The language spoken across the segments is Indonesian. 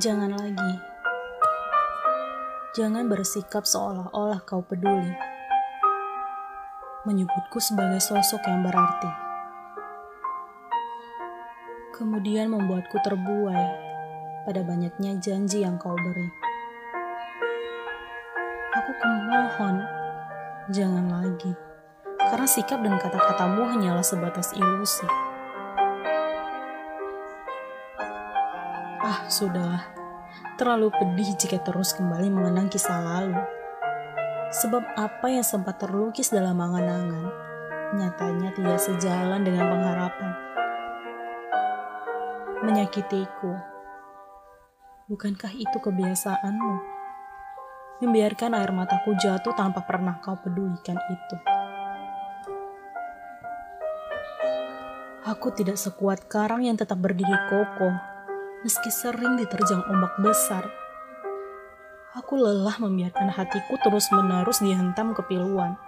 Jangan lagi. Jangan bersikap seolah-olah kau peduli. Menyebutku sebagai sosok yang berarti. Kemudian membuatku terbuai pada banyaknya janji yang kau beri. Aku kemohon, jangan lagi. Karena sikap dan kata-katamu hanyalah sebatas ilusi. Ah, sudahlah. Terlalu pedih jika terus kembali mengenang kisah lalu. Sebab apa yang sempat terlukis dalam angan-angan, nyatanya tidak sejalan dengan pengharapan. Menyakitiku. Bukankah itu kebiasaanmu? Membiarkan air mataku jatuh tanpa pernah kau pedulikan itu. Aku tidak sekuat karang yang tetap berdiri kokoh meski sering diterjang ombak besar. Aku lelah membiarkan hatiku terus-menerus dihentam kepiluan.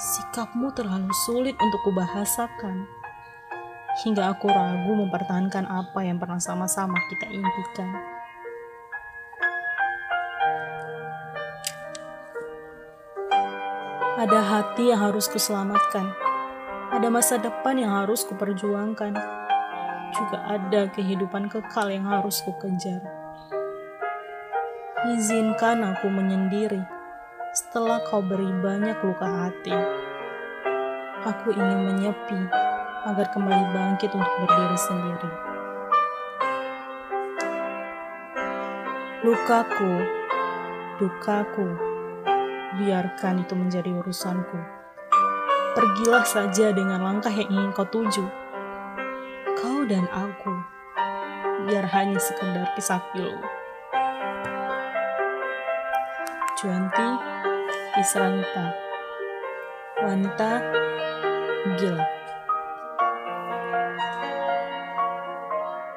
Sikapmu terlalu sulit untuk kubahasakan, hingga aku ragu mempertahankan apa yang pernah sama-sama kita impikan. Ada hati yang harus kuselamatkan, ada masa depan yang harus kuperjuangkan juga ada kehidupan kekal yang harus kukejar. Izinkan aku menyendiri setelah kau beri banyak luka hati. Aku ingin menyepi agar kembali bangkit untuk berdiri sendiri. Lukaku, dukaku, biarkan itu menjadi urusanku. Pergilah saja dengan langkah yang ingin kau tuju dan aku. Biar hanya sekedar kisah pilu. Juanti Isranita Wanita Gila